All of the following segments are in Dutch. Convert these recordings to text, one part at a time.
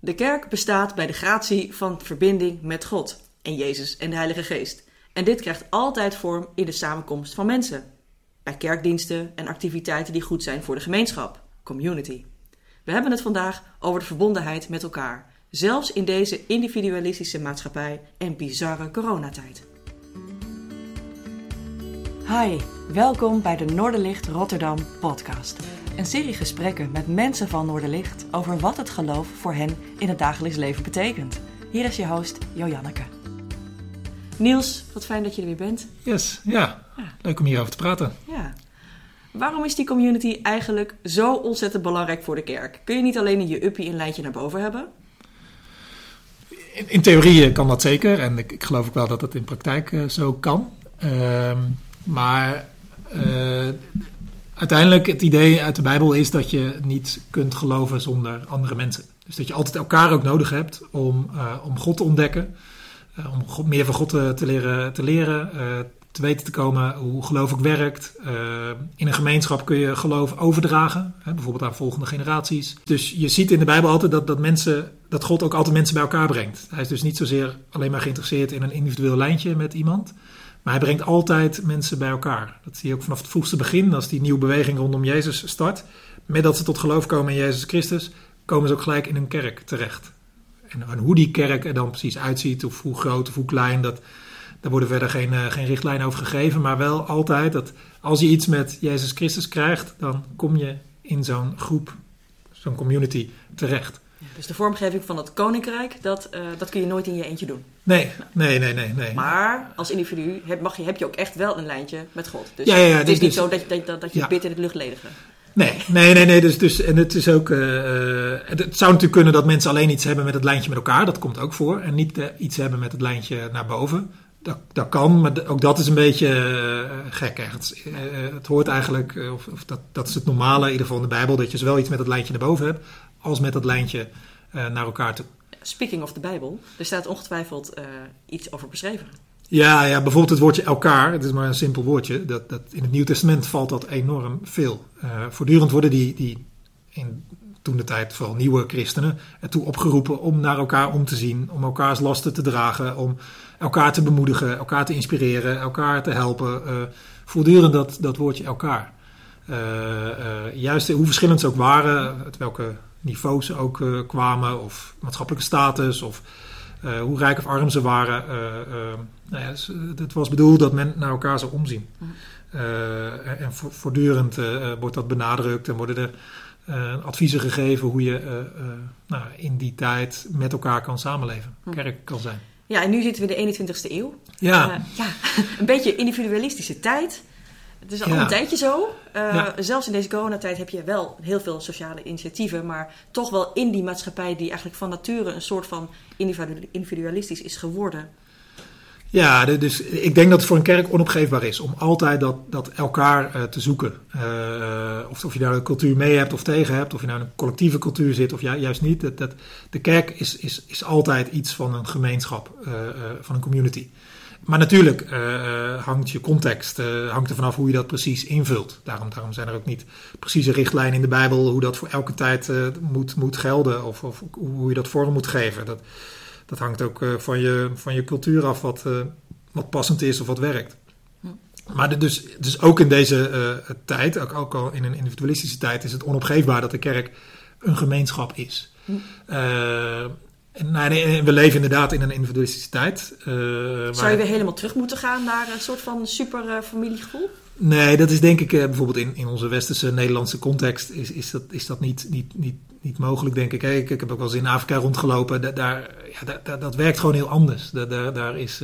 De kerk bestaat bij de gratie van verbinding met God en Jezus en de Heilige Geest. En dit krijgt altijd vorm in de samenkomst van mensen. Bij kerkdiensten en activiteiten die goed zijn voor de gemeenschap, community. We hebben het vandaag over de verbondenheid met elkaar, zelfs in deze individualistische maatschappij en bizarre coronatijd. Hi, welkom bij de Noorderlicht Rotterdam podcast. Een serie gesprekken met mensen van Noorderlicht over wat het geloof voor hen in het dagelijks leven betekent. Hier is je host Joanneke. Niels, wat fijn dat je er weer bent. Yes, ja. Leuk om hierover te praten. Ja. Waarom is die community eigenlijk zo ontzettend belangrijk voor de kerk? Kun je niet alleen in je uppie een lijntje naar boven hebben? In, in theorie kan dat zeker. En ik, ik geloof ook wel dat dat in praktijk uh, zo kan. Uh, maar uh, uiteindelijk het idee uit de Bijbel is dat je niet kunt geloven zonder andere mensen. Dus dat je altijd elkaar ook nodig hebt om, uh, om God te ontdekken. Uh, om meer van God te, te leren, te, leren te weten te komen hoe geloof ook werkt. in een gemeenschap kun je geloof overdragen, hè, bijvoorbeeld aan volgende generaties. Dus je ziet in de Bijbel altijd dat, dat, mensen, dat God ook altijd mensen bij elkaar brengt. Hij is dus niet zozeer alleen maar geïnteresseerd in een individueel lijntje met iemand. Maar hij brengt altijd mensen bij elkaar. Dat zie je ook vanaf het vroegste begin, als die nieuwe beweging rondom Jezus start. Met dat ze tot geloof komen in Jezus Christus, komen ze ook gelijk in een kerk terecht. En, hoe die kerk er dan precies uitziet, of hoe groot of hoe klein, dat, daar worden verder geen, uh, geen richtlijnen over gegeven. Maar wel altijd dat als je iets met Jezus Christus krijgt, dan kom je in zo'n groep, zo'n community terecht. Dus de vormgeving van het koninkrijk, dat, uh, dat kun je nooit in je eentje doen. Nee, nee, nee, nee. nee. Maar als individu heb, mag je, heb je ook echt wel een lijntje met God. Dus ja, ja, ja, het is dus, niet zo dat, je, dat, dat je ja. bidt in het luchtledige. Nee, nee, nee, nee. Dus, dus, en het is ook. Uh, het, het, zou natuurlijk kunnen dat mensen alleen iets hebben met het lijntje met elkaar. Dat komt ook voor. En niet uh, iets hebben met het lijntje naar boven. Dat, dat kan, maar ook dat is een beetje uh, gek. Het, het, hoort eigenlijk, of, of dat, dat is het normale, in ieder geval in de Bijbel, dat je zowel iets met het lijntje naar boven hebt, als met dat lijntje naar elkaar toe. Speaking of de Bijbel, er staat ongetwijfeld iets over beschreven. Ja, ja, bijvoorbeeld het woordje elkaar, het is maar een simpel woordje. Dat, dat, in het Nieuw Testament valt dat enorm veel. Uh, voortdurend worden die, die in toen de tijd vooral nieuwe christenen ertoe opgeroepen om naar elkaar om te zien, om elkaars lasten te dragen, om elkaar te bemoedigen, elkaar te inspireren, elkaar te helpen. Uh, voortdurend dat, dat woordje elkaar. Uh, juist hoe verschillend ze ook waren, uit welke niveaus ook kwamen, of maatschappelijke status, of uh, hoe rijk of arm ze waren. Uh, nou ja, het was bedoeld dat men naar elkaar zou omzien. en voortdurend wordt dat benadrukt en worden er adviezen gegeven hoe je nou, in die tijd met elkaar kan samenleven, kerk kan zijn. Ja, en nu zitten we in de 21ste eeuw. Ja. ja een beetje individualistische tijd. Het is al ja. een tijdje zo. Uh, ja. Zelfs in deze coronatijd heb je wel heel veel sociale initiatieven, maar toch wel in die maatschappij die eigenlijk van nature een soort van individualistisch is geworden. Ja, dus ik denk dat het voor een kerk onopgeefbaar is om altijd dat, dat elkaar uh, te zoeken. Uh, of, of je nou een cultuur mee hebt of tegen hebt, of je nou in een collectieve cultuur zit of ju juist niet. Dat, dat, de kerk is, is, is altijd iets van een gemeenschap, van een community. Maar natuurlijk uh, hangt je context uh, hangt er vanaf hoe je dat precies invult. Daarom, daarom zijn er ook niet precieze richtlijnen in de Bijbel hoe dat voor elke tijd uh, moet, moet gelden of, of, hoe je dat vorm moet geven. Dat, dat hangt ook van, je, van je cultuur af wat, wat passend is of wat werkt. Maar dus, dus ook in deze tijd, ook, ook al in een individualistische tijd, is het onopgeefbaar dat de kerk een gemeenschap is. Hm. Nou, we leven inderdaad in een individualistische tijd. Uh, Zou je weer helemaal terug moeten gaan naar een soort van super uh, familiegevoel? Nee, dat is denk ik uh, bijvoorbeeld in, in onze westerse Nederlandse context is, is dat, is dat niet, niet, niet, niet mogelijk, denk ik. Hey, ik. Ik heb ook wel eens in Afrika rondgelopen. Da, daar, ja, da, dat werkt gewoon heel anders. Da, daar, daar is,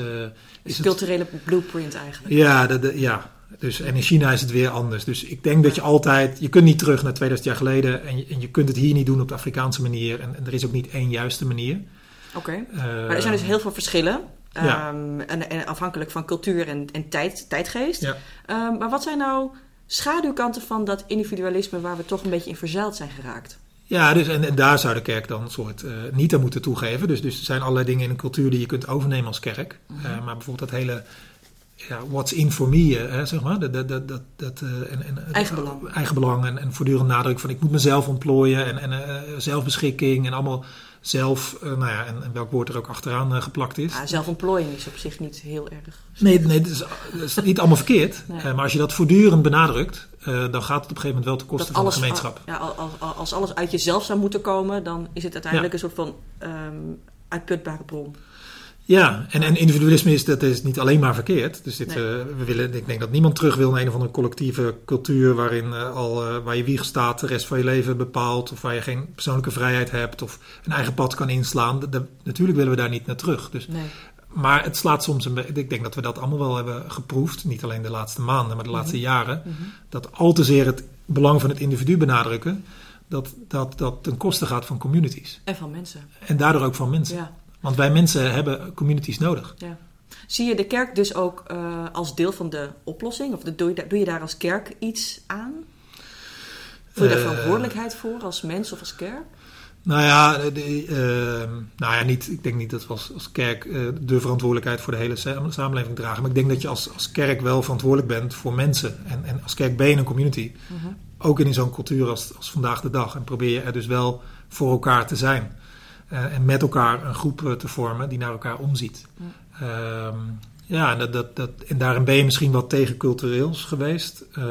is culturele blueprint eigenlijk. Ja, ja, dus, en in China is het weer anders. Dus ik denk dat je altijd, je kunt niet terug naar 2000 jaar geleden en je, en je kunt het hier niet doen op de Afrikaanse manier. En, en er is ook niet één juiste manier. Oké, okay. uh, maar er zijn dus heel veel verschillen. Ja. Um, en, en, afhankelijk van cultuur en, en tijd, tijdgeest. Ja. Um, maar wat zijn nou schaduwkanten van dat individualisme waar we toch een beetje in verzeild zijn geraakt? Ja, dus, en, en daar zou de kerk dan een soort uh, niet aan moeten toegeven. Dus, dus er zijn allerlei dingen in een cultuur die je kunt overnemen als kerk. Mm -hmm. uh, maar bijvoorbeeld dat hele ja, what's in for me, hè, zeg maar. Dat, dat, dat, dat, uh, en, en, eigenbelang. Eigenbelang en, en voortdurend nadruk van ik moet mezelf ontplooien en, en uh, zelfbeschikking en allemaal zelf, uh, nou ja, en, en, welk woord er ook achteraan geplakt is. Ja, zelfontplooien is op zich niet heel erg. Nee, nee dat, is, dat is niet allemaal verkeerd. Nee. maar als je dat voortdurend benadrukt, dan gaat het op een gegeven moment wel ten koste van de gemeenschap. Ja, als, als alles uit jezelf zou moeten komen, dan is het uiteindelijk ja. een soort van um, uitputbare bron. Ja, en, en individualisme is, dat is niet alleen maar verkeerd. Dus dit, nee. uh, we willen, ik denk dat niemand terug wil naar een of andere collectieve cultuur waarin uh, al, uh, waar je wieg staat de rest van je leven bepaalt, of waar je geen persoonlijke vrijheid hebt of een eigen pad kan inslaan. De, de, natuurlijk willen we daar niet naar terug. Dus, nee. Maar het slaat soms een Ik denk dat we dat allemaal wel hebben geproefd, niet alleen de laatste maanden, maar de laatste mm -hmm. jaren. Mm -hmm. Dat al te zeer het belang van het individu benadrukken, dat dat, dat ten koste gaat van communities. En van mensen. En daardoor ook van mensen. Ja. Want wij mensen hebben communities nodig. Ja. Zie je de kerk dus ook uh, als deel van de oplossing? Of doe, je daar, doe, je daar, als kerk iets aan? Voel je daar verantwoordelijkheid voor als mens of als kerk? Nou ja, de, uh, nou ja niet, ik denk niet dat we als, als kerk uh, de verantwoordelijkheid voor de hele samenleving dragen. Maar ik denk dat je als, als kerk wel verantwoordelijk bent voor mensen. En, en als kerk ben je een community. Uh -huh. Ook in zo'n cultuur als, als vandaag de dag. En probeer je er dus wel voor elkaar te zijn. Uh, en met elkaar een groep uh, te vormen die naar elkaar omziet. Ja, uh, ja en, dat, dat, dat, en daarin ben je misschien wat tegencultureels geweest. Uh,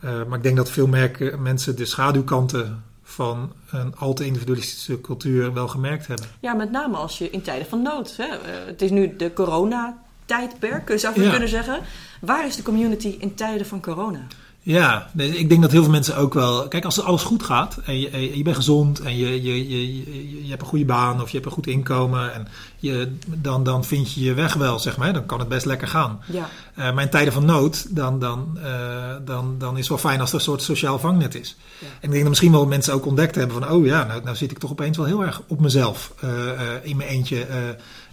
maar ik denk dat veel merken, mensen de schaduwkanten van een al te individualistische cultuur wel gemerkt hebben. Ja, met name als je in tijden van nood. Hè? het is nu de corona-tijdperk, zou je ja. kunnen zeggen. Waar is de community in tijden van corona? Ja, ik denk dat heel veel mensen ook wel. Kijk, als alles goed gaat en je, je bent gezond en je, je, je, je hebt een goede baan of je hebt een goed inkomen, en je, dan, dan vind je je weg wel, zeg maar. Dan kan het best lekker gaan. Ja. Uh, maar in tijden van nood, dan, dan, uh, dan, dan is het wel fijn als er een soort sociaal vangnet is. Ja. En ik denk dat misschien wel mensen ook ontdekt hebben van, oh ja, nou, nou zit ik toch opeens wel heel erg op mezelf, uh, in mijn eentje.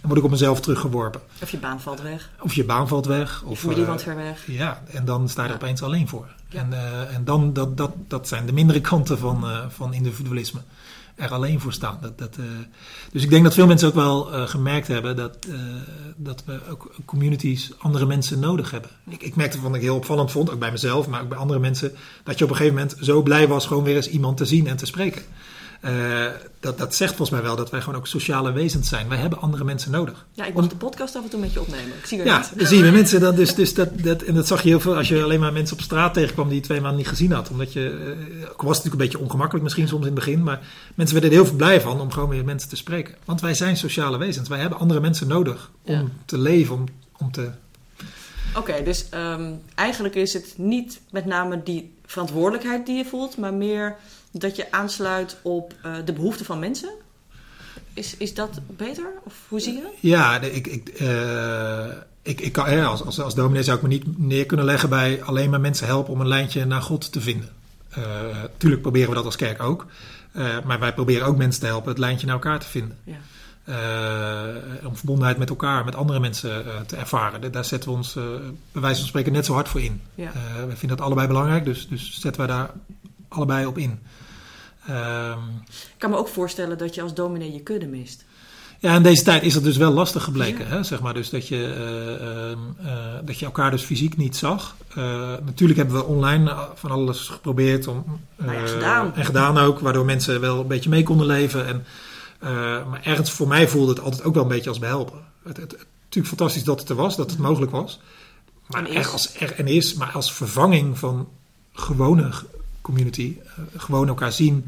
Dan word ik op mezelf teruggeworpen. Of je baan valt weg. Of je baan valt weg. Of familie woont ver weg. Ja, en dan sta je er Ja. opeens alleen voor. Ja. En, uh, en dan, dat, dat, dat zijn de mindere kanten van, uh, van individualisme. Er alleen voor staan. Dat, dat, uh, dus ik denk dat veel mensen ook wel gemerkt hebben dat, dat we ook communities andere mensen nodig hebben. Ik, ik merkte wat ik heel opvallend vond, ook bij mezelf, maar ook bij andere mensen, dat je op een gegeven moment zo blij was gewoon weer eens iemand te zien en te spreken. Uh, dat, dat zegt volgens mij wel dat wij gewoon ook sociale wezens zijn. Wij hebben andere mensen nodig. Ja, ik moet de podcast af en toe met je opnemen. Ik zie ja, dan zie je mensen. Dan dus, dus dat, dat, en dat zag je heel veel als je alleen maar mensen op straat tegenkwam die je twee maanden niet gezien had. Omdat je, uh, was het natuurlijk een beetje ongemakkelijk misschien soms in het begin. Maar mensen werden er heel veel blij van om gewoon weer mensen te spreken. Want wij zijn sociale wezens. Wij hebben andere mensen nodig om Ja. te leven, om, om te... Oké, dus um, eigenlijk is het niet met name die verantwoordelijkheid die je voelt, maar meer dat je aansluit op uh, de behoeften van mensen. Is, is dat beter? Of hoe zie je dat? Ja, ik, ik, uh, ik, ik kan, hè, als, als, als dominee zou ik me niet neer kunnen leggen bij alleen maar mensen helpen om een lijntje naar God te vinden. Uh, tuurlijk proberen we dat als kerk ook. Maar wij proberen ook mensen te helpen het lijntje naar elkaar te vinden. Ja. Uh, om verbondenheid met elkaar, met andere mensen uh, te ervaren. Daar zetten we ons, uh, bij wijze van spreken, net zo hard voor in. Ja. we vinden dat allebei belangrijk, dus, dus zetten wij daar allebei op in. Um, ik kan me ook voorstellen dat je als dominee je kudde mist. Ja, in deze tijd is dat dus wel lastig gebleken. Ja. Hè? Zeg maar dus dat, je, dat je elkaar dus fysiek niet zag. natuurlijk hebben we online van alles geprobeerd. Om, nou ja, gedaan. En gedaan ook, waardoor mensen wel een beetje mee konden leven. En, maar ergens voor mij voelde het altijd ook wel een beetje als behelpen. Het, het, het, natuurlijk fantastisch dat het er was, dat het mogelijk was. Maar en is. Er als, er, en is, maar als vervanging van gewone community, uh, gewoon elkaar zien,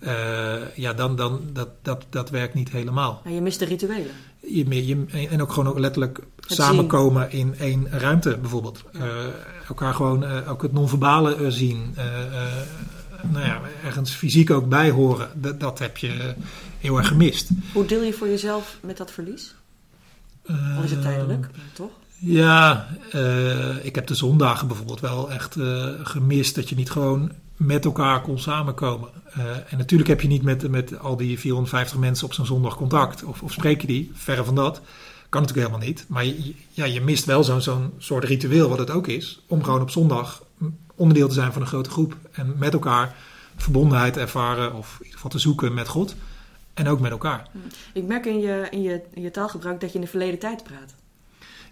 uh, ja, dan, dan dat, dat, dat werkt niet helemaal. Ja, je mist de rituelen. Je, je, en ook gewoon ook letterlijk het samenkomen zien. in één ruimte bijvoorbeeld. Ja. elkaar gewoon ook het non-verbale zien. nou ja, ergens fysiek ook bij horen. Dat, dat heb je heel erg gemist. Hoe deel je voor jezelf met dat verlies? Uh, of is het tijdelijk, toch? Ja, uh, ik heb de zondagen bijvoorbeeld wel echt uh, gemist dat je niet gewoon met elkaar kon samenkomen. Uh, en natuurlijk heb je niet met, met al die 450 mensen op zo'n zondag contact. Of, of spreek je die, verre van dat. Kan natuurlijk helemaal niet. Maar je, ja, je mist wel zo'n zo'n soort ritueel, wat het ook is. Om gewoon op zondag onderdeel te zijn van een grote groep. En met elkaar verbondenheid ervaren. Of in ieder geval te zoeken met God. En ook met elkaar. Ik merk in je, in je, in je taalgebruik dat je in de verleden tijd praat.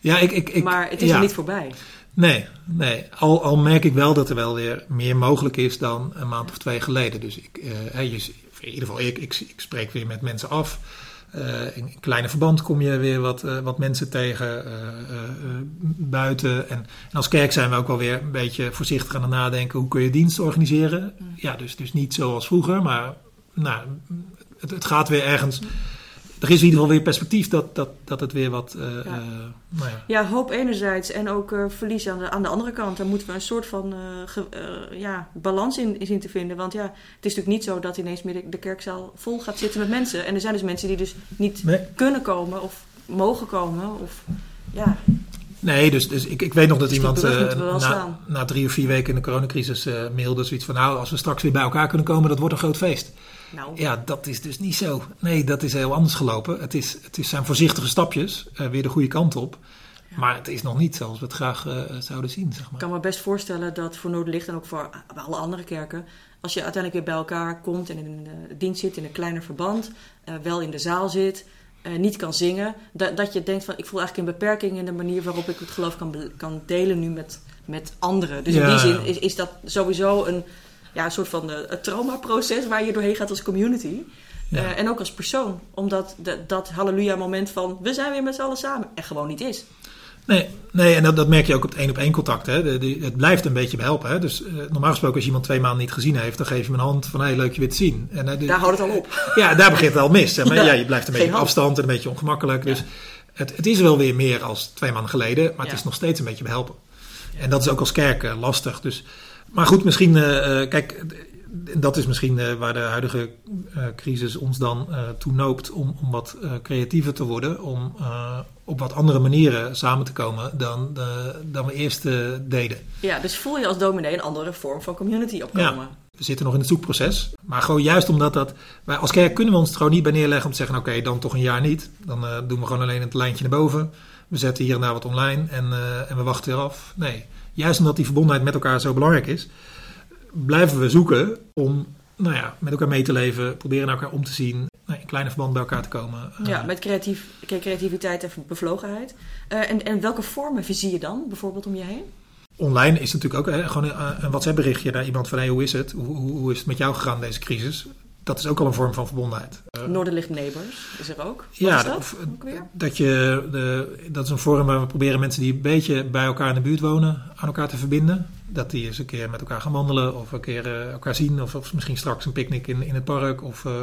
Ja, ik, ik, ik, maar het is ja. er niet voorbij. Nee, nee. Al, al merk ik wel dat er wel weer meer mogelijk is dan een maand of twee geleden. Dus ik, eh, je, in ieder geval, ik, ik, ik spreek weer met mensen af. Uh, in, in kleine verband kom je weer wat, uh, wat mensen tegen uh, buiten. En, en, als kerk zijn we ook wel weer een beetje voorzichtig aan het nadenken. Hoe kun je dienst organiseren? Mm. Ja, dus, dus niet zoals vroeger, maar nou, het, het gaat weer ergens er is in ieder geval weer perspectief dat, dat, dat het weer wat. Uh, ja. Uh, nou ja. ja. hoop enerzijds en ook uh, verlies aan de, aan de andere kant. Daar moeten we een soort van ge, ja, balans in, in zien te vinden. Want ja, het is natuurlijk niet zo dat ineens meer de, de, kerkzaal vol gaat zitten met mensen. En er zijn dus mensen die dus niet nee. kunnen komen of mogen komen. Of, ja. Nee, dus, dus ik, ik weet nog dat dus iemand uh, na, na, drie of vier weken in de coronacrisis uh, mailde zoiets van... nou, als we straks weer bij elkaar kunnen komen, dat wordt een groot feest. Nou. Ja, dat is dus niet zo. Nee, dat is heel anders gelopen. Het, is, het is zijn voorzichtige stapjes, uh, weer de goede kant op. Ja. Maar het is nog niet zoals we het graag zouden zien, zeg maar. Ik kan me best voorstellen dat voor Noorderlicht en ook voor alle andere kerken... als je uiteindelijk weer bij elkaar komt en in een dienst zit, in een kleiner verband... wel in de zaal zit... Uh, niet kan zingen. Dat, dat je denkt van ik voel eigenlijk een beperking in de manier waarop ik het geloof kan, kan delen nu met, met anderen. Dus ja. in die zin is, is dat sowieso een, ja, een soort van uh, traumaproces waar je doorheen gaat als community. Ja. Uh, en ook als persoon. Omdat de, dat halleluja moment van we zijn weer met z'n allen samen er gewoon niet is. Nee, nee en dat, dat merk je ook op het één op één contact. Hè. De, de, het blijft een beetje behelpen. Hè. Dus uh, normaal gesproken als iemand twee maanden niet gezien heeft, dan geef je hem een hand van hé, hey, leuk je weer te zien. En, uh, daar houdt het al op. Ja, daar begint het al mis. Maar. ja, ja, je blijft een beetje op afstand en een beetje ongemakkelijk. Dus het, het is wel weer meer als twee maanden geleden, maar het is nog steeds een beetje behelpen. En dat is ook als kerk lastig. Dus, maar goed, misschien, kijk, dat is misschien uh, waar de huidige crisis ons dan toe noopt om, om wat creatiever te worden, om op wat andere manieren samen te komen dan, dan we eerst deden. Ja, dus voel je als dominee een andere vorm van community opkomen. Ja. We zitten nog in het zoekproces. Maar gewoon juist omdat dat. Wij als kerk kunnen we ons er gewoon niet bij neerleggen om te zeggen: oké, okay, dan toch een jaar niet. Dan doen we gewoon alleen het lijntje naar boven. We zetten hier en daar wat online en, en we wachten weer af. Nee, juist omdat die verbondenheid met elkaar zo belangrijk is blijven we zoeken om nou ja, met elkaar mee te leven, proberen naar elkaar om te zien, nou, in kleine verband bij elkaar te komen. Ja, met creatief, creativiteit en bevlogenheid. Uh, en, en welke vormen zie je dan bijvoorbeeld om je heen? Online is natuurlijk ook hè, gewoon een, een WhatsApp-berichtje naar iemand van hey, hoe is het? Hoe, hoe, hoe is het met jou gegaan deze crisis? Dat is ook al een vorm van verbondenheid. Uh, Noorderlicht Neighbors is er ook. Wat ja, is dat? Of, dat, je de, dat is een vorm waar we proberen mensen die een beetje bij elkaar in de buurt wonen aan elkaar te verbinden. Dat die eens een keer met elkaar gaan wandelen of een keer uh, elkaar zien. Of, of, misschien straks een picknick in, in het park. Of uh,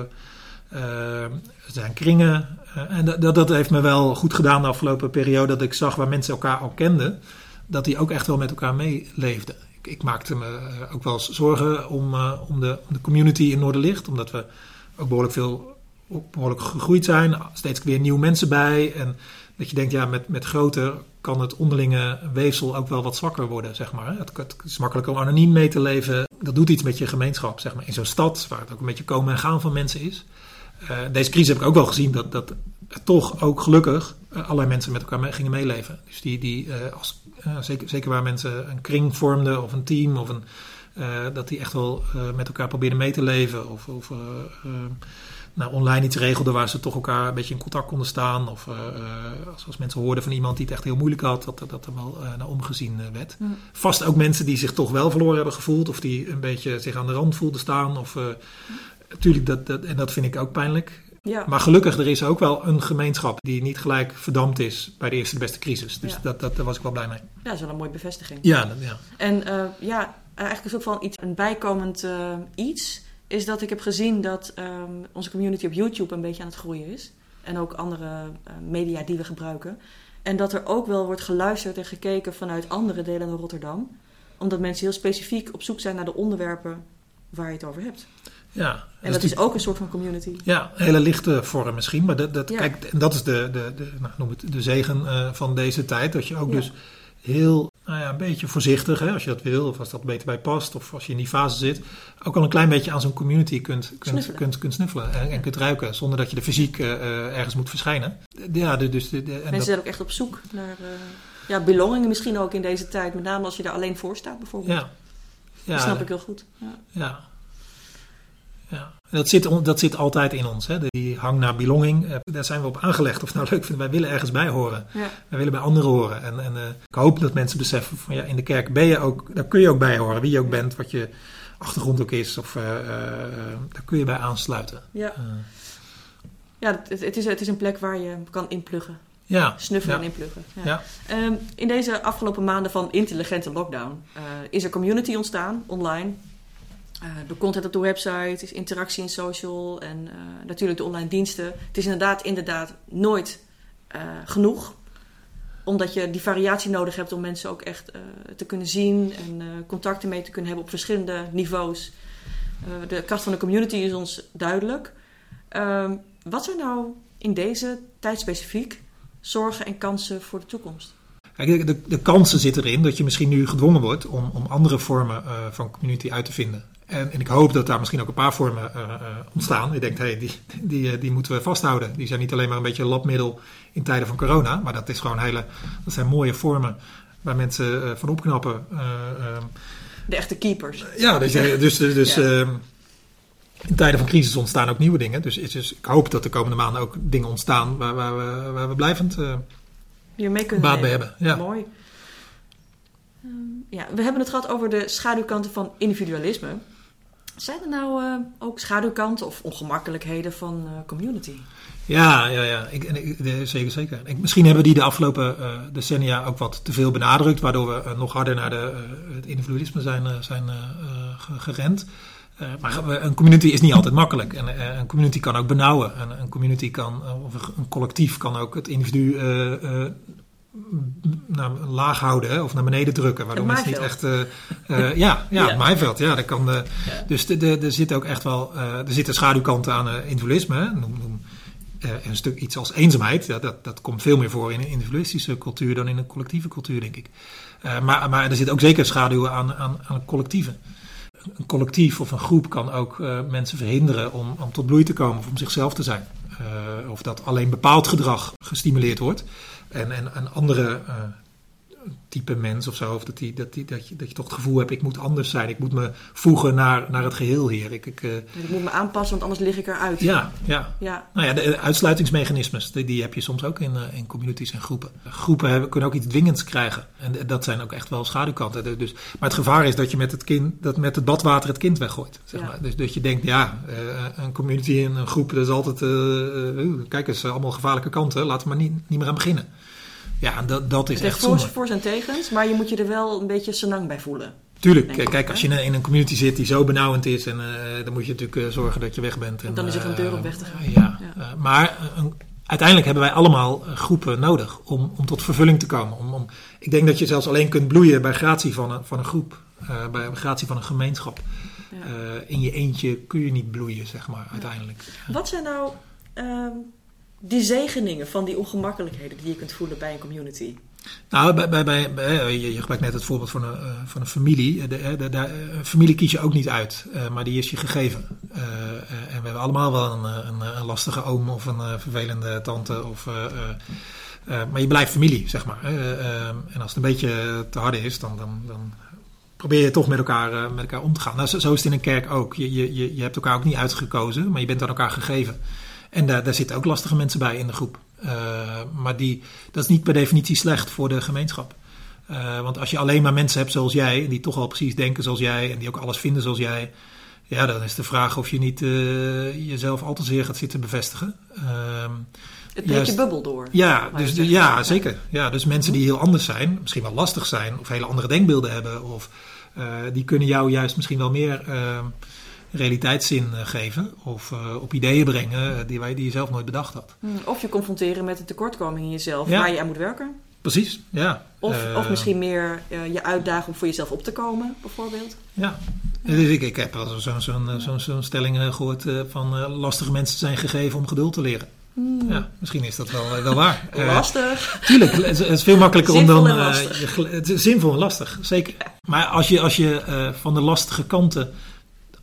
er zijn kringen. en dat, dat heeft me wel goed gedaan de afgelopen periode. Dat ik zag waar mensen elkaar al kenden. Dat die ook echt wel met elkaar meeleefden ik maakte me ook wel eens zorgen om, uh, om, de, de community in Noorderlicht. Omdat we ook behoorlijk veel ook behoorlijk gegroeid zijn. Steeds weer nieuwe mensen bij. En dat je denkt, ja, met, met groter kan het onderlinge weefsel ook wel wat zwakker worden, zeg maar. Het, het is makkelijker om anoniem mee te leven. Dat doet iets met je gemeenschap, zeg maar. In zo'n stad, waar het ook een beetje komen en gaan van mensen is. Uh, deze crisis heb ik ook wel gezien dat, dat toch ook gelukkig allerlei mensen met elkaar mee, gingen meeleven. Dus die, die uh, als, zeker, zeker waar mensen een kring vormden of een team, of een, dat die echt wel met elkaar probeerden mee te leven. Of, of nou, online iets regelden waar ze toch elkaar een beetje in contact konden staan. Of als, als, mensen hoorden van iemand die het echt heel moeilijk had, dat, dat er wel naar omgezien werd. Mm. Vast ook mensen die zich toch wel verloren hebben gevoeld, of die een beetje zich aan de rand voelden staan. Of, Natuurlijk, dat, dat, en dat vind ik ook pijnlijk. Ja. Maar gelukkig, er is ook wel een gemeenschap die niet gelijk verdampt is bij de eerste beste crisis. Dus ja. dat, dat, daar was ik wel blij mee. Ja, dat is wel een mooie bevestiging. Ja, dat, ja. En uh, ja, eigenlijk is ook van iets, een bijkomend uh, iets, is dat ik heb gezien dat um, onze community op YouTube een beetje aan het groeien is. En ook andere uh, media die we gebruiken. En dat er ook wel wordt geluisterd en gekeken vanuit andere delen van Rotterdam. Omdat mensen heel specifiek op zoek zijn naar de onderwerpen waar je het over hebt. Ja, en dat is, is ook een soort van community. Ja, een hele lichte vorm misschien. Maar dat, dat, ja. kijk, en dat is de, de, de, nou, noem het, de zegen uh, van deze tijd. Dat je ook ja. dus heel, nou ja, een beetje voorzichtig, hè, als je dat wil, of als dat beter bij past, of als je in die fase zit, ook al een klein beetje aan zo'n community kunt, kunt, snuffelen. kunt, kunt snuffelen en, en, kunt ruiken, zonder dat je er fysiek uh, ergens moet verschijnen. Ja, de, dus de, de, en Mensen zijn ook echt op zoek naar uh, ja, belongingen misschien ook in deze tijd, met name als je daar alleen voor staat bijvoorbeeld. Ja. ja dat snap ik heel goed. Ja. Ja. Dat, zit, dat zit altijd in ons. Hè? Die hang naar belonging, eh, daar zijn we op aangelegd. Of nou leuk vinden, wij willen ergens bij horen. Ja. Wij willen bij anderen horen. En, en uh, ik hoop dat mensen beseffen van ja, in de kerk ben je ook, daar kun je ook bij horen. Wie je ook bent, wat je achtergrond ook is. Of uh, daar kun je bij aansluiten. Ja, ja het, het, is, het is een plek waar je kan inpluggen. Ja. Snuffelen ja. en inpluggen. Ja. Ja. Um, in deze afgelopen maanden van intelligente lockdown uh, is er community ontstaan online. Uh, de content op de website, is interactie in social en uh, natuurlijk de online diensten. Het is inderdaad, inderdaad nooit genoeg. Omdat je die variatie nodig hebt om mensen ook echt te kunnen zien en contacten mee te kunnen hebben op verschillende niveaus. de kracht van de community is ons duidelijk. Ehm, wat zijn nou in deze tijd specifiek zorgen en kansen voor de toekomst? Kijk, de, de kansen zitten erin dat je misschien nu gedwongen wordt om, om andere vormen uh, van community uit te vinden. En, en, ik hoop dat daar misschien ook een paar vormen uh, uh, ontstaan. Je denkt, hé, hey, die, die, die moeten we vasthouden. Die zijn niet alleen maar een beetje een labmiddel in tijden van corona, maar dat, is gewoon hele, dat zijn mooie vormen waar mensen van opknappen. de echte keepers. Ja, dus, dus, dus Ja. ehm, in tijden van crisis ontstaan ook nieuwe dingen. Dus, dus ik hoop dat de komende maanden ook dingen ontstaan waar, waar, we, waar we blijvend hiermee kunnen baat bij nemen. hebben. Ja. Mooi. Um, ja, we hebben het gehad over de schaduwkanten van individualisme. Zijn er nou uh, ook schaduwkanten of ongemakkelijkheden van uh, community? Ja, ja, ja. Ik, ik, zeker, zeker. Ik, misschien hebben we die de afgelopen uh, decennia ook wat te veel benadrukt, waardoor we nog harder naar de, het individualisme zijn, zijn gerend. Uh, maar een community is niet altijd makkelijk. En uh, een community kan ook benauwen. En een community kan, uh, of een collectief kan ook het individu naar laag houden hè, of naar beneden drukken. Waardoor mensen niet echt. ja, ja, ja, maaiveld. Ja, dat kan. Ja. Dus er zit ook echt wel. er zitten schaduwkanten aan individualisme. Hè. Noem, noem een stuk iets als eenzaamheid. Ja, dat, dat komt veel meer voor in een individualistische cultuur dan in een collectieve cultuur, denk ik. maar, maar er zit ook zeker schaduw aan, aan, aan collectieven een collectief of een groep kan ook uh, mensen verhinderen om, om, tot bloei te komen of om zichzelf te zijn. Uh, of dat alleen bepaald gedrag gestimuleerd wordt en, en, en andere uh, type mens of zo, of dat, die, dat, die, dat, je, dat je toch het gevoel hebt, ik moet anders zijn, ik moet me voegen naar, naar het geheel hier. Ik, ik, ik moet me aanpassen, want anders lig ik eruit. Ja, ja. ja. Nou ja, de uitsluitingsmechanismes, die, die heb je soms ook in, in communities en groepen. Groepen hebben, kunnen ook iets dwingends krijgen. En dat zijn ook echt wel schaduwkanten. Dus, maar het gevaar is dat je met het, kind, dat met het badwater het kind weggooit. Zeg Ja. maar. Dus dat je denkt, ja, uh, een community en een groep, dat is altijd, kijk eens, allemaal gevaarlijke kanten. Laten we maar niet, niet meer aan beginnen. Ja, en dat, dat is Het echt voor, voor's en tegens, maar je moet je er wel een beetje senang bij voelen. Tuurlijk, ik, kijk, als je in een community zit die zo benauwend is, en, uh, dan moet je natuurlijk uh, zorgen dat je weg bent. En, Dan is er een uh, deur om weg te gaan. Ja, Ja. Maar een, uiteindelijk hebben wij allemaal groepen nodig om, om tot vervulling te komen. Om, om, ik denk dat je zelfs alleen kunt bloeien bij gratie van een, van een groep, uh, bij gratie van een gemeenschap. Ja. Uh, in je eentje kun je niet bloeien, zeg maar, uiteindelijk. Wat zijn nou ehm, die zegeningen van die ongemakkelijkheden die je kunt voelen bij een community? Nou, bij, bij, bij, bij- je, gebruikt net het voorbeeld van een, eh, van een familie. De, de, een familie kies je ook niet uit, eh, maar die is je gegeven. Eh, eh, en we hebben allemaal wel een, eh, een, lastige oom of een eh, vervelende tante. Of, eh, eh, eh, maar je blijft familie, zeg maar. Eh, eh, en als het een beetje te harde is, dan, dan, dan probeer je toch met elkaar, eh, met elkaar om te gaan. Nou, zo, is het in een kerk ook. Je, je, je hebt elkaar ook niet uitgekozen, maar je bent aan elkaar gegeven. En daar, daar zitten ook lastige mensen bij in de groep. Eh, maar die, dat is niet per definitie slecht voor de gemeenschap. Eh, want als je alleen maar mensen hebt zoals jij, die toch al precies denken zoals jij en die ook alles vinden zoals jij, ja, dan is de vraag of je niet eh, jezelf al te zeer gaat zitten bevestigen. Ehm, Het breekt je bubbel door. ja, dus, ja, zeker. Ja, dus mensen die heel anders zijn, misschien wel lastig zijn, of hele andere denkbeelden hebben, of, die kunnen jou juist misschien wel meer ehm, realiteitszin eh, geven, of eh, op ideeën brengen eh, die, wij, die je zelf nooit bedacht had. Hm, Of je confronteren met een tekortkoming in jezelf Ja. waar je aan moet werken. Precies, ja. Of, of misschien meer je uitdagen om voor jezelf op te komen, bijvoorbeeld. Ja. Dus ik, ik heb wel zo'n zo'n zo'n zo'n stelling eh, gehoord eh, van lastige mensen zijn gegeven om geduld te leren. Ja, misschien is dat wel, wel waar. Lastig. Tuurlijk, het is, het is veel makkelijker om dan. je het is zinvol en lastig, zeker. Maar als je, als je van de lastige kanten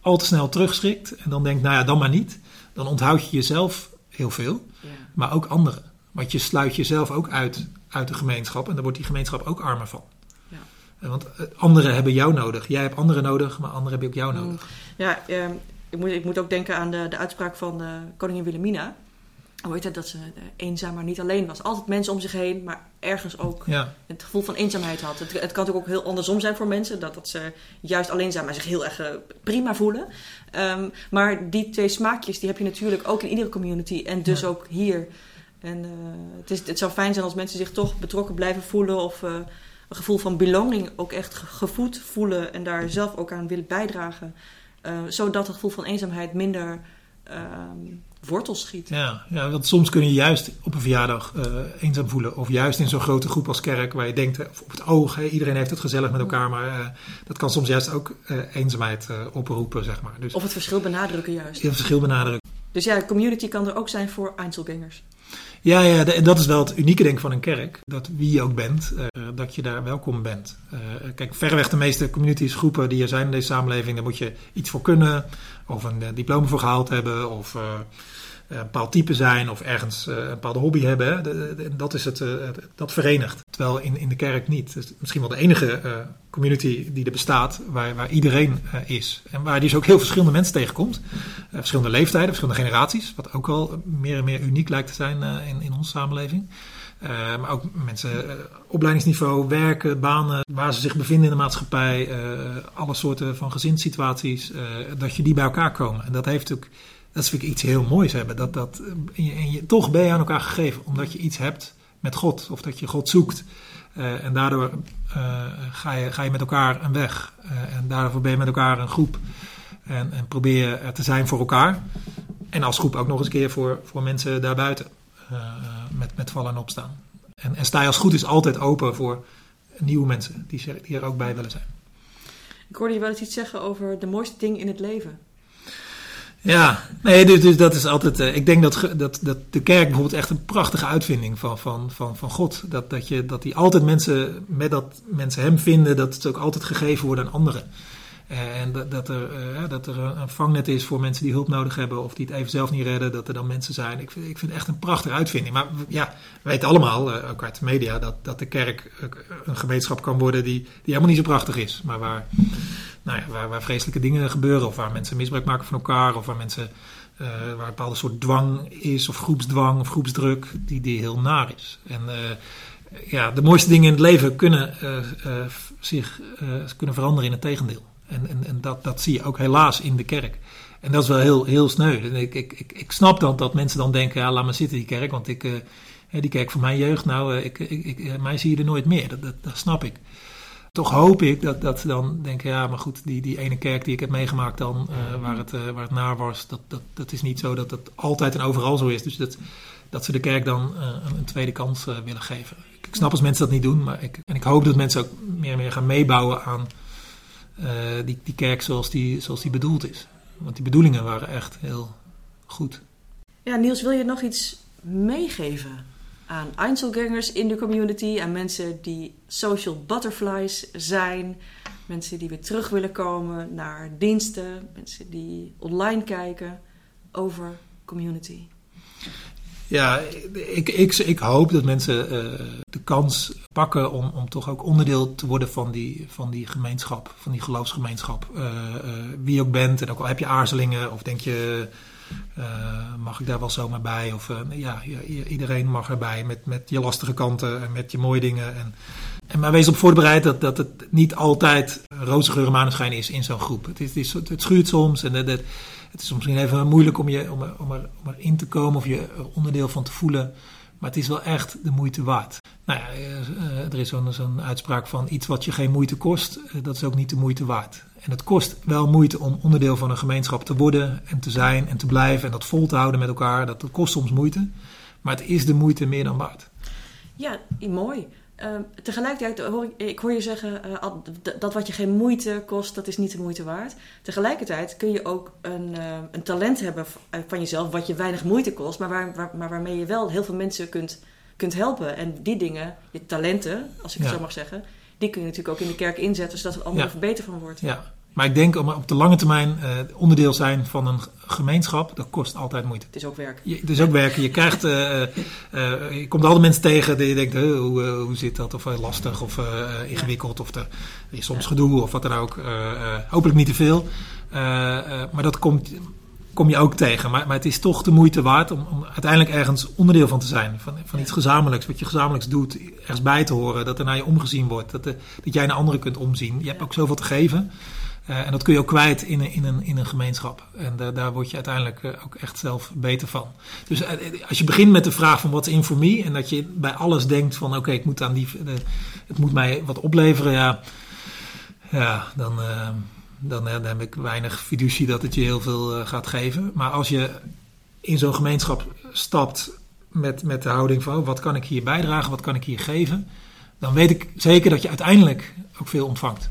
al te snel terugschrikt en dan denkt, nou ja, dan maar niet, dan onthoud je jezelf heel veel, Ja. maar ook anderen. Want je sluit jezelf ook uit uit de gemeenschap en daar wordt die gemeenschap ook armer van. Ja. Eh, Want eh, anderen hebben jou nodig. Jij hebt anderen nodig, maar anderen hebben ook jou nodig. Ja, ehm, ik, moet, ik moet ook denken aan de, de uitspraak van uh, koningin Wilhelmina. Hoe heet het? Dat ze eenzaam, maar niet alleen was. Altijd mensen om zich heen, maar ergens ook Ja. het gevoel van eenzaamheid had. Het, het kan natuurlijk ook heel andersom zijn voor mensen. Dat, dat ze juist alleen zijn, maar zich heel erg eh, prima voelen. Ehm, maar die twee smaakjes, die heb je natuurlijk ook in iedere community. En dus Ja. ook hier. En eh, het, is, het zou fijn zijn als mensen zich toch betrokken blijven voelen. Of eh, een gevoel van belonging ook echt ge- gevoed voelen. En daar zelf ook aan willen bijdragen. Eh, zodat het gevoel van eenzaamheid minder ehm, wortels schiet. Ja, ja, want soms kun je juist op een verjaardag eh, eenzaam voelen. Of juist in zo'n grote groep als kerk, waar je denkt, eh, of op het oog, hè, iedereen heeft het gezellig met elkaar. Maar eh, dat kan soms juist ook eenzaamheid oproepen, zeg maar. Dus Of het verschil benadrukken juist. het verschil benadrukken. Dus ja, community kan er ook zijn voor Einzelgangers. Ja, ja, dat is wel het unieke denk van een kerk. Dat wie je ook bent, eh, dat je daar welkom bent. Eh, kijk, verreweg de meeste communities, groepen die er zijn in deze samenleving, daar moet je iets voor kunnen. Of een eh, diploma voor gehaald hebben. Of een bepaald type zijn. Of ergens eh, een bepaalde hobby hebben. Dat is het, eh, het- dat verenigt. Terwijl in, in de kerk niet. Is misschien wel de enige eh, community die er bestaat waar, waar iedereen eh, is. En waar je dus ook heel verschillende mensen tegenkomt. Eh, verschillende leeftijden, verschillende generaties. Wat ook al meer en meer uniek lijkt te zijn eh, in, in onze samenleving. Eh, maar ook mensen, eh, opleidingsniveau, werken, banen, waar ze zich bevinden in de maatschappij. eh, alle soorten van gezinssituaties. eh, dat je die bij elkaar komen. En dat heeft ook, dat vind ik iets heel moois hebben. Dat, dat, en je, en je, toch ben je aan elkaar gegeven, omdat je iets hebt met God. Of dat je God zoekt. Eh, en daardoor eh, ga, je, ga je met elkaar een weg. Eh, en daarvoor ben je met elkaar een groep. En, en probeer er te zijn voor elkaar. En als groep ook nog eens een keer voor, voor mensen daarbuiten. eh, met, met vallen en opstaan. En, en sta je als goed is altijd open voor nieuwe mensen die, die er ook bij willen zijn. Ik hoorde je wel eens iets zeggen over de mooiste ding in het leven. Ja, nee, dus, dus dat is altijd. eh, ik denk dat, dat, dat de kerk bijvoorbeeld echt een prachtige uitvinding van, van, van, van God. Dat, dat, je, dat die altijd mensen, met dat mensen hem vinden, dat het ook altijd gegeven wordt aan anderen. Eh, en dat, dat, er, eh, dat er een vangnet is voor mensen die hulp nodig hebben of die het even zelf niet redden, dat er dan mensen zijn. Ik vind, ik vind het echt een prachtige uitvinding. Maar ja, we weten allemaal, ook uit de media, dat, dat de kerk een gemeenschap kan worden die, die helemaal niet zo prachtig is. Maar waar, nou waar, waar vreselijke dingen gebeuren, of waar mensen misbruik maken van elkaar, of waar mensen eh, waar een bepaalde soort dwang is, of groepsdwang of groepsdruk, die, heel naar is. En eh, ja, de mooiste dingen in het leven kunnen eh, zich kunnen veranderen in het tegendeel. En, en, en dat, dat zie je ook helaas in de kerk. En dat is wel heel, heel sneu. Ik, ik, ik, ik snap dan dat mensen dan denken, ja, laat maar zitten die kerk, want ik, die kerk van mijn jeugd, nou, ik, ik, ik, mij zie je er nooit meer. Dat, dat snap ik. Toch hoop ik dat, dat ze dan denken, ja, maar goed, die, die ene kerk die ik heb meegemaakt dan, eh, waar, het, eh, waar het naar was, dat, dat, dat is niet zo dat het altijd en overal zo is. Dus dat, dat ze de kerk dan eh, een, tweede kans willen geven. Ik, ik snap als mensen dat niet doen, maar ik, en ik hoop dat mensen ook meer en meer gaan meebouwen aan die, die kerk zoals die, zoals die bedoeld is. Want die bedoelingen waren echt heel goed. Ja, Niels, wil je nog iets meegeven aan Einzelgangers in de community, aan mensen die social butterflies zijn, mensen die weer terug willen komen naar diensten, mensen die online kijken over community? Ja, ik, ik, ik hoop dat mensen eh, de kans pakken om, om toch ook onderdeel te worden van die, van die gemeenschap, van die geloofsgemeenschap. Eh, eh, wie ook bent, en ook al heb je aarzelingen of denk je, eh, mag ik daar wel zomaar bij? Of eh, ja, iedereen mag erbij met, met je lastige kanten en met je mooie dingen. En, en maar wees op voorbereid dat, dat het niet altijd roze geur maneschijn is in zo'n groep. Het, is, het, schuurt soms en het, het, is soms misschien even moeilijk om, je, om, er, om, er, om erin te komen of je er onderdeel van te voelen. Maar het is wel echt de moeite waard. Nou ja, eh, er is zo'n uitspraak van iets wat je geen moeite kost, eh, dat is ook niet de moeite waard. En het kost wel moeite om onderdeel van een gemeenschap te worden en te zijn en te blijven en dat vol te houden met elkaar. Dat kost soms moeite, maar het is de moeite meer dan waard. Ja, mooi. Ehm, tegelijkertijd hoor ik, ik hoor je zeggen d- dat wat je geen moeite kost, dat is niet de moeite waard. Tegelijkertijd kun je ook een, eh, een talent hebben eh, van jezelf wat je weinig moeite kost, maar, waar, waar- maar waarmee je wel heel veel mensen kunt, kunt helpen. En die dingen, je talenten, als ik het zo mag zeggen, die kun je natuurlijk ook in de kerk inzetten, zodat het allemaal Ja. beter van wordt. Ja, Maar ik denk om op de lange termijn uh, onderdeel zijn van een gemeenschap, dat kost altijd moeite. Het is ook werk. Je, het is ook werken. Je krijgt, uh, je komt alle mensen tegen die je denkt, hoe, hoe zit dat? Of lastig of ingewikkeld of er is soms ja. gedoe of wat dan ook. hopelijk niet te veel. maar dat komt kom je ook tegen. Maar, maar het is toch de moeite waard om, om uiteindelijk ergens onderdeel van te zijn. Van, van iets gezamenlijks, wat je gezamenlijks doet, ergens bij te horen. Dat er naar je omgezien wordt. Dat, de, dat jij naar anderen kunt omzien. Je hebt ook zoveel te geven. Uh, en dat kun je ook kwijt in een, in een, in een gemeenschap. En daar, word je uiteindelijk uh, ook echt zelf beter van. Dus uh, als je begint met de vraag van wat is in. En dat je bij alles denkt van oké, ik moet aan die, het moet mij wat opleveren. Ja, ja dan dan, dan, heb ik weinig fiducie dat het je heel veel gaat geven. Maar als je in zo'n gemeenschap stapt met, met de houding van oh, wat kan ik hier bijdragen, wat kan ik hier geven, dan weet ik zeker dat je uiteindelijk ook veel ontvangt.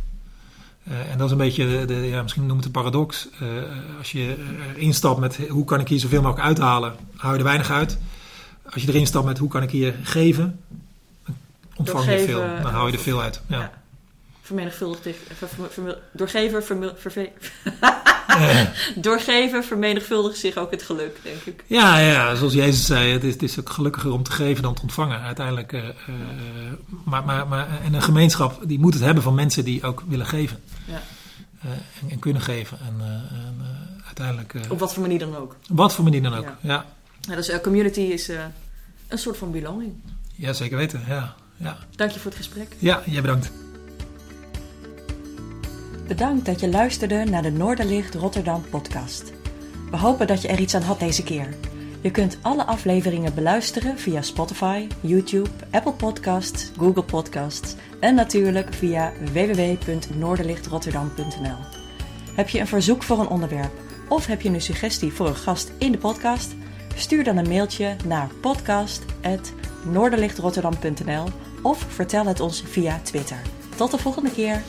Uh, en dat is een beetje, de, de, ja, misschien noem het een paradox. Uh, als je erin stapt met hoe kan ik hier zoveel mogelijk uithalen, hou je er weinig uit. Als je erin stapt met hoe kan ik hier geven, ontvang je veel. Dan hou je er veel uit. Ja. ja vermenigvuldigt doorgever, doorgever vermenigvuldigt zich ook het geluk, denk ik. Ja, ja zoals Jezus zei, het is, het is ook gelukkiger om te geven dan te ontvangen. Uiteindelijk, uh, uh, maar, maar, maar, en een gemeenschap die moet het hebben van mensen die ook willen geven. Ja. Uh, en, en, kunnen geven. En, en uiteindelijk... Op wat voor manier dan ook. Op wat voor manier dan ook, ja. ja. ja dus community is een soort van belonging. Ja, zeker weten, ja. ja. Dank je voor het gesprek. Ja, jij bedankt. Bedankt dat je luisterde naar de Noorderlicht Rotterdam podcast. We hopen dat je er iets aan had deze keer. Je kunt alle afleveringen beluisteren via Spotify, YouTube, Apple Podcasts, Google Podcasts en natuurlijk via www.noorderlichtrotterdam.nl. Heb je een verzoek voor een onderwerp of heb je een suggestie voor een gast in de podcast? Stuur dan een mailtje naar podcast.noorderlichtrotterdam.nl of vertel het ons via Twitter. Tot de volgende keer!